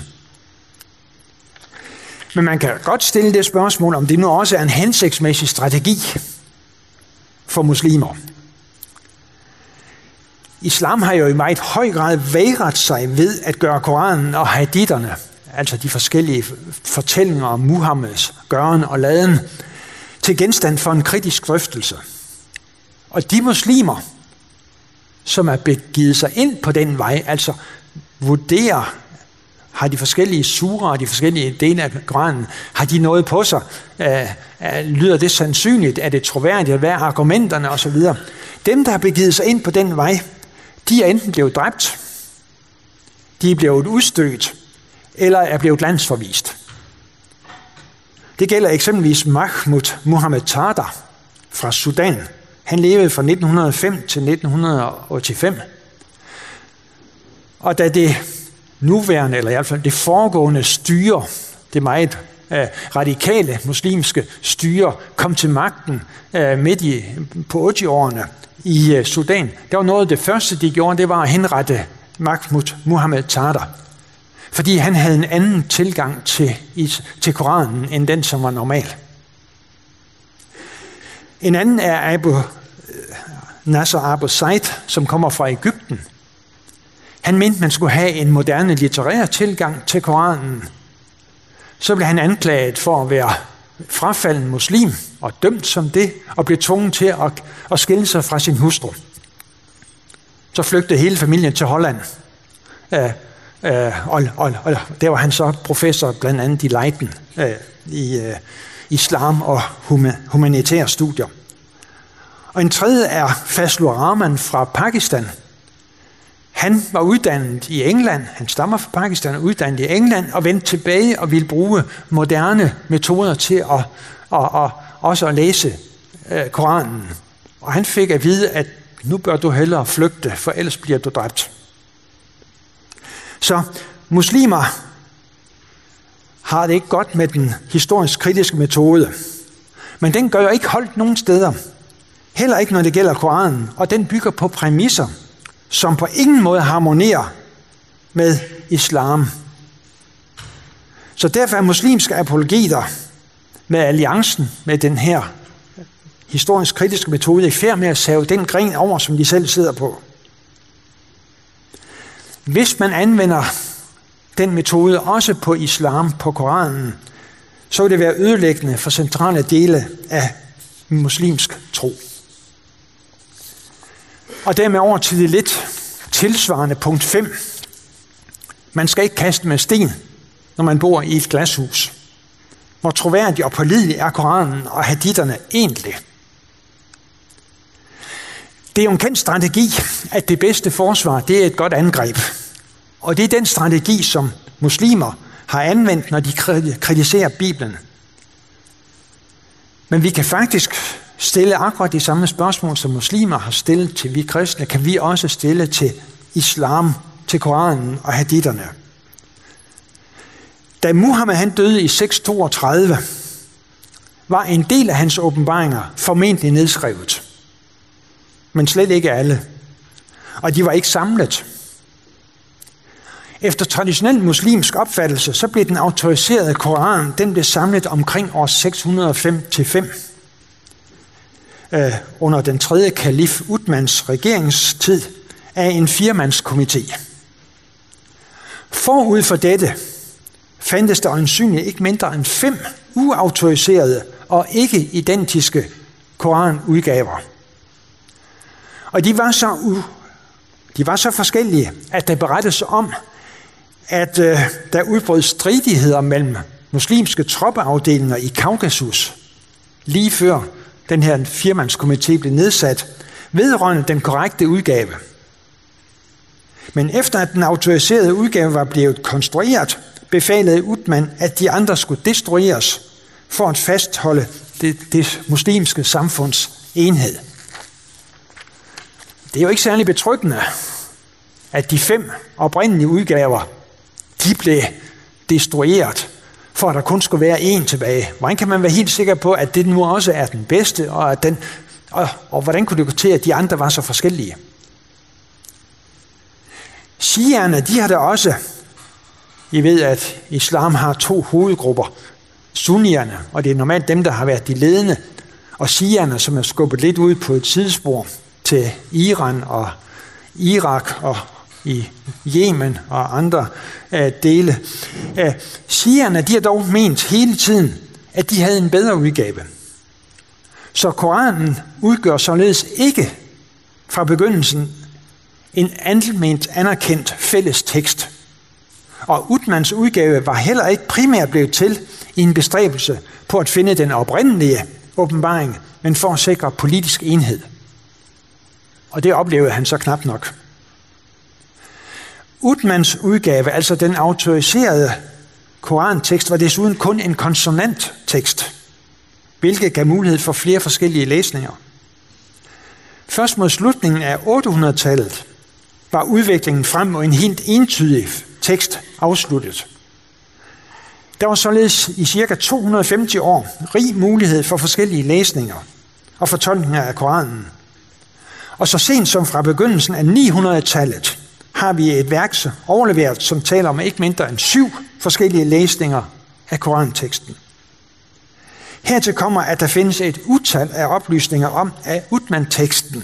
Men man kan godt stille det spørgsmål, om det nu også er en hensigtsmæssig strategi for muslimer. Islam har jo i meget høj grad vægret sig ved at gøre Koranen og haditherne, altså de forskellige fortællinger om Muhammeds gøren og laden, til genstand for en kritisk drøftelse. Og de muslimer, som er begivet sig ind på den vej, altså vurderer, har de forskellige surer og de forskellige dele af Koranen, har de noget på sig? Øh, øh lyder det sandsynligt? Er det troværdigt? Hvad er argumenterne? Og så videre. Dem, der har begivet sig ind på den vej, de er enten blevet dræbt, de er blevet udstødt, eller er blevet landsforvist. Det gælder eksempelvis Mahmoud Mohammed Tada fra Sudan. Han levede fra 1905 til 1985. Og da det nuværende, eller i hvert fald det foregående styre, det meget øh, radikale muslimske styre, kom til magten øh, midt i, på 80-årene i øh, Sudan, der var noget af det første, de gjorde, det var at henrette Mahmoud Muhammad Tada. Fordi han havde en anden tilgang til, til Koranen, end den, som var normal. En anden er Abu øh, Nasser Abu Said, som kommer fra Ægypten. Han mente, man skulle have en moderne litterær tilgang til Koranen. Så blev han anklaget for at være frafalden muslim og dømt som det, og blev tvunget til at, at skille sig fra sin hustru. Så flygtede hele familien til Holland. Øh, øh, og, og, og der var han så professor blandt andet i Leiden øh, i øh, islam og humanitære studier. Og en tredje er Fazlur Rahman fra Pakistan. Han var uddannet i England, han stammer fra Pakistan, uddannet i England og vendte tilbage og ville bruge moderne metoder til at, at, at, også at læse øh, Koranen. Og han fik at vide, at nu bør du hellere flygte, for ellers bliver du dræbt. Så muslimer har det ikke godt med den historisk kritiske metode. Men den gør jo ikke holdt nogen steder. Heller ikke når det gælder Koranen, og den bygger på præmisser, som på ingen måde harmonerer med islam. Så derfor er muslimske apologeter med alliancen med den her historisk kritiske metode i færd med at save den gren over, som de selv sidder på. Hvis man anvender den metode også på islam, på Koranen, så vil det være ødelæggende for centrale dele af muslimsk tro. Og dermed over til det lidt tilsvarende punkt 5. Man skal ikke kaste med sten, når man bor i et glashus. Hvor troværdig og pålidelig er Koranen og haditterne egentlig? Det er jo en kendt strategi, at det bedste forsvar, det er et godt angreb. Og det er den strategi, som muslimer har anvendt, når de kritiserer Bibelen. Men vi kan faktisk stille akkurat de samme spørgsmål, som muslimer har stillet til vi kristne, kan vi også stille til islam, til Koranen og haditherne. Da Muhammed han døde i 632, var en del af hans åbenbaringer formentlig nedskrevet. Men slet ikke alle. Og de var ikke samlet. Efter traditionel muslimsk opfattelse, så blev den autoriserede Koran, den blev samlet omkring år 605-5 øh, under den tredje kalif Utmans regeringstid af en firmandskomité. Forud for dette fandtes der øjensynligt ikke mindre end fem uautoriserede og ikke identiske koranudgaver. Og de var så, u, de var så forskellige, at der berettes om, at øh, der udbrød stridigheder mellem muslimske troppeafdelinger i Kaukasus lige før den her firmandskomité blev nedsat, vedrørende den korrekte udgave. Men efter at den autoriserede udgave var blevet konstrueret, befalede Utman, at de andre skulle destrueres for at fastholde det, det muslimske samfunds enhed. Det er jo ikke særlig betryggende, at de fem oprindelige udgaver, de blev destrueret, for at der kun skulle være en tilbage. Hvordan kan man være helt sikker på, at det nu også er den bedste, og, at den, og, og hvordan kunne det gå til, at de andre var så forskellige? Shierne, de har da også, i ved, at islam har to hovedgrupper. Sunnierne, og det er normalt dem, der har været de ledende, og Shierne, som er skubbet lidt ud på et sidespor til Iran og Irak og i Yemen og andre uh, dele. Øh, uh, Shierne, de har dog ment hele tiden, at de havde en bedre udgave. Så Koranen udgør således ikke fra begyndelsen en alment anerkendt fælles tekst. Og Utmans udgave var heller ikke primært blevet til i en bestræbelse på at finde den oprindelige åbenbaring, men for at sikre politisk enhed. Og det oplevede han så knap nok. Utmans udgave, altså den autoriserede korantekst, var desuden kun en konsonanttekst, hvilket gav mulighed for flere forskellige læsninger. Først mod slutningen af 800-tallet var udviklingen frem mod en helt entydig tekst afsluttet. Der var således i ca. 250 år rig mulighed for forskellige læsninger og fortolkninger af Koranen. Og så sent som fra begyndelsen af 900-tallet har vi et værk overleveret, som taler om ikke mindre end syv forskellige læsninger af Koranteksten. Hertil kommer, at der findes et utal af oplysninger om, at Utman-teksten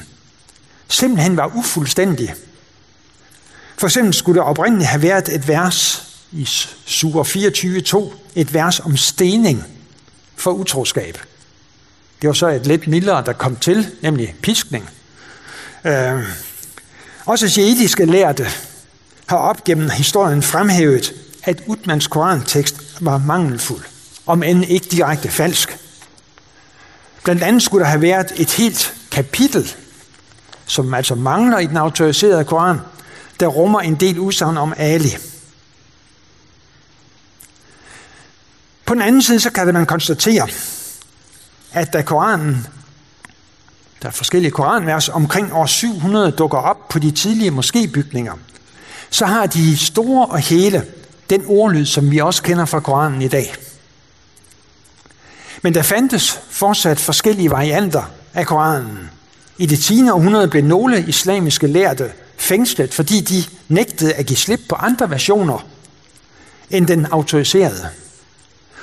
simpelthen var ufuldstændig. For eksempel skulle der oprindeligt have været et vers i Sur 24.2, et vers om stening for utroskab. Det var så et lidt mildere, der kom til, nemlig piskning. Øh, også jædiske lærte har op gennem historien fremhævet, at Utmans korantekst var mangelfuld, om end ikke direkte falsk. Blandt andet skulle der have været et helt kapitel, som altså mangler i den autoriserede koran, der rummer en del udsagn om Ali. På den anden side, så kan man konstatere, at da Koranen der er forskellige koranvers omkring år 700 dukker op på de tidlige moskébygninger, så har de store og hele den ordlyd, som vi også kender fra Koranen i dag. Men der fandtes fortsat forskellige varianter af Koranen. I det 10. århundrede blev nogle islamiske lærte fængslet, fordi de nægtede at give slip på andre versioner end den autoriserede.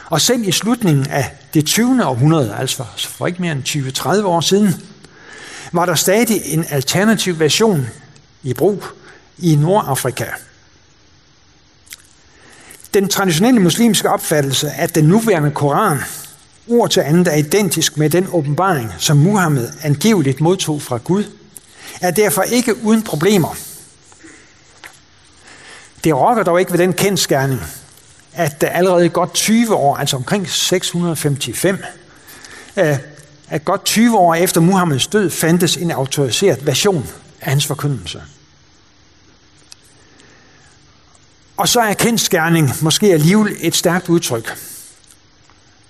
Og selv i slutningen af det 20. århundrede, altså for ikke mere end 20-30 år siden, var der stadig en alternativ version i brug i Nordafrika. Den traditionelle muslimske opfattelse, at den nuværende koran ord til andet er identisk med den åbenbaring, som Muhammed angiveligt modtog fra Gud, er derfor ikke uden problemer. Det rokker dog ikke ved den kendskærning, at der allerede godt 20 år, altså omkring 655, øh, at godt 20 år efter Muhammeds død fandtes en autoriseret version af hans forkyndelse. Og så er kendskærning måske alligevel et stærkt udtryk.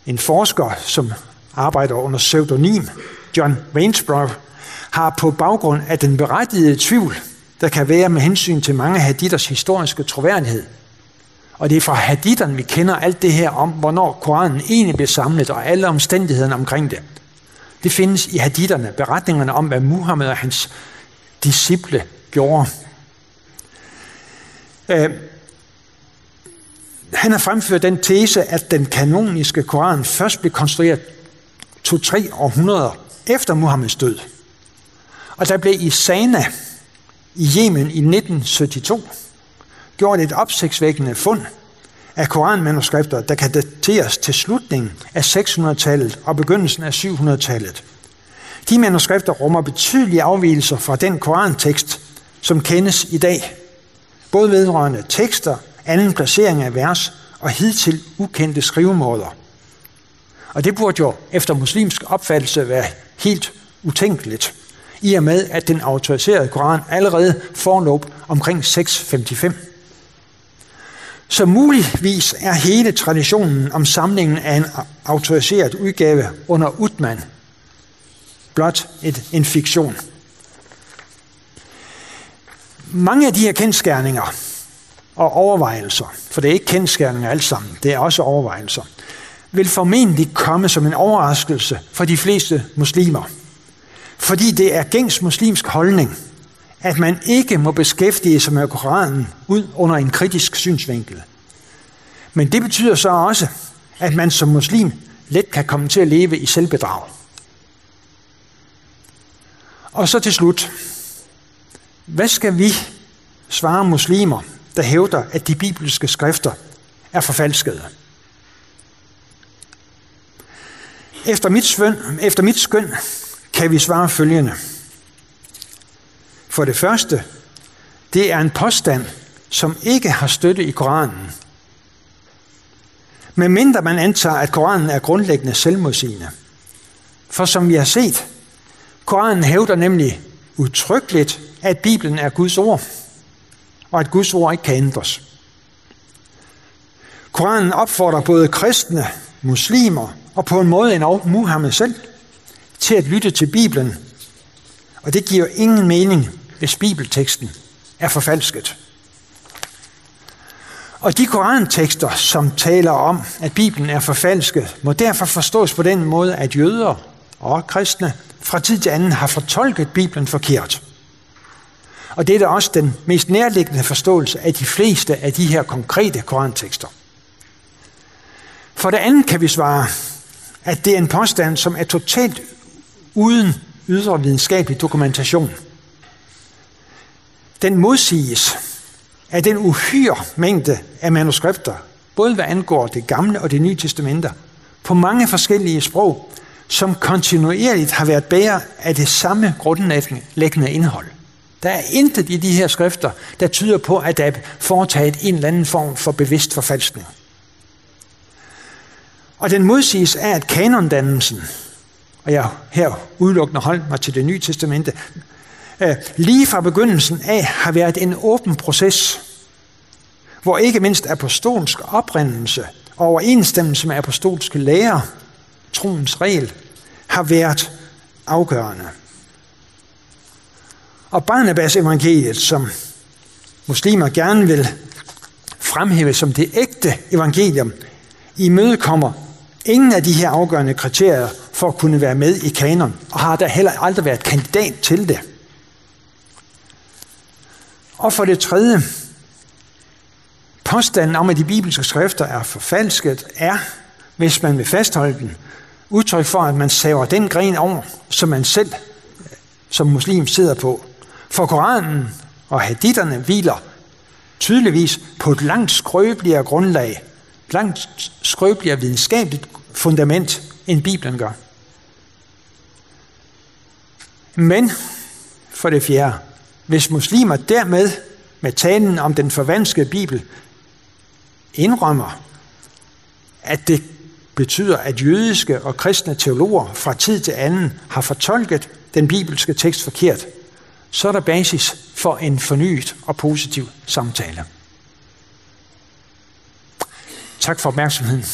En forsker, som arbejder under pseudonym, John Wainsborough, har på baggrund af den berettigede tvivl, der kan være med hensyn til mange haditters historiske troværdighed. Og det er fra haditterne, vi kender alt det her om, hvornår Koranen egentlig blev samlet, og alle omstændighederne omkring det. Det findes i haditterne, beretningerne om, hvad Muhammed og hans disciple gjorde. Øh, han har fremført den tese, at den kanoniske koran først blev konstrueret to-tre århundreder efter Muhammeds død. Og der blev i Sana i Yemen i 1972 gjort et opsigtsvækkende fund af koranmanuskripter, der kan dateres til slutningen af 600-tallet og begyndelsen af 700-tallet. De manuskripter rummer betydelige afvielser fra den korantekst, som kendes i dag, både vedrørende tekster, anden placering af vers og hidtil ukendte skrivemåder. Og det burde jo efter muslimsk opfattelse være helt utænkeligt, i og med at den autoriserede koran allerede forlå omkring 655. Så muligvis er hele traditionen om samlingen af en autoriseret udgave under Utman blot et, en fiktion. Mange af de her kendskærninger og overvejelser, for det er ikke kendskærninger alt sammen, det er også overvejelser, vil formentlig komme som en overraskelse for de fleste muslimer. Fordi det er gængs muslimsk holdning, at man ikke må beskæftige sig med Koranen ud under en kritisk synsvinkel. Men det betyder så også, at man som muslim let kan komme til at leve i selvbedrag. Og så til slut. Hvad skal vi svare muslimer, der hævder, at de bibelske skrifter er forfalskede? Efter mit, svøn, efter mit skøn kan vi svare følgende. For det første, det er en påstand, som ikke har støtte i Koranen. Men mindre man antager, at Koranen er grundlæggende selvmodsigende. For som vi har set, Koranen hævder nemlig udtrykkeligt, at Bibelen er Guds ord, og at Guds ord ikke kan ændres. Koranen opfordrer både kristne, muslimer og på en måde en Muhammed selv til at lytte til Bibelen, og det giver ingen mening, hvis bibelteksten er forfalsket. Og de korantekster, som taler om, at Bibelen er forfalsket, må derfor forstås på den måde, at jøder og kristne fra tid til anden har fortolket Bibelen forkert. Og det er da også den mest nærliggende forståelse af de fleste af de her konkrete korantekster. For det andet kan vi svare, at det er en påstand, som er totalt uden ydre videnskabelig dokumentation. Den modsiges af den uhyre mængde af manuskripter, både hvad angår det gamle og det nye testamenter, på mange forskellige sprog, som kontinuerligt har været bærer af det samme grundlæggende indhold. Der er intet i de her skrifter, der tyder på, at der er foretaget en eller anden form for bevidst forfalskning. Og den modsiges af, at kanondannelsen, og jeg her udelukkende holdt mig til det nye testamente, øh, lige fra begyndelsen af har været en åben proces, hvor ikke mindst apostolsk oprindelse og overensstemmelse med apostolske lærer troens regel, har været afgørende. Og Barnabas evangeliet, som muslimer gerne vil fremhæve som det ægte evangelium, imødekommer ingen af de her afgørende kriterier for at kunne være med i kanon, og har der heller aldrig været kandidat til det. Og for det tredje, påstanden om, at de bibelske skrifter er forfalsket, er, hvis man vil fastholde den, udtryk for, at man saver den gren over, som man selv som muslim sidder på. For Koranen og haditterne hviler tydeligvis på et langt skrøbeligere grundlag, langt skrøbeligere videnskabeligt fundament, end Bibelen gør. Men, for det fjerde, hvis muslimer dermed med talen om den forvanskede Bibel indrømmer, at det betyder, at jødiske og kristne teologer fra tid til anden har fortolket den bibelske tekst forkert, så er der basis for en fornyet og positiv samtale. Tak for opmærksomheden.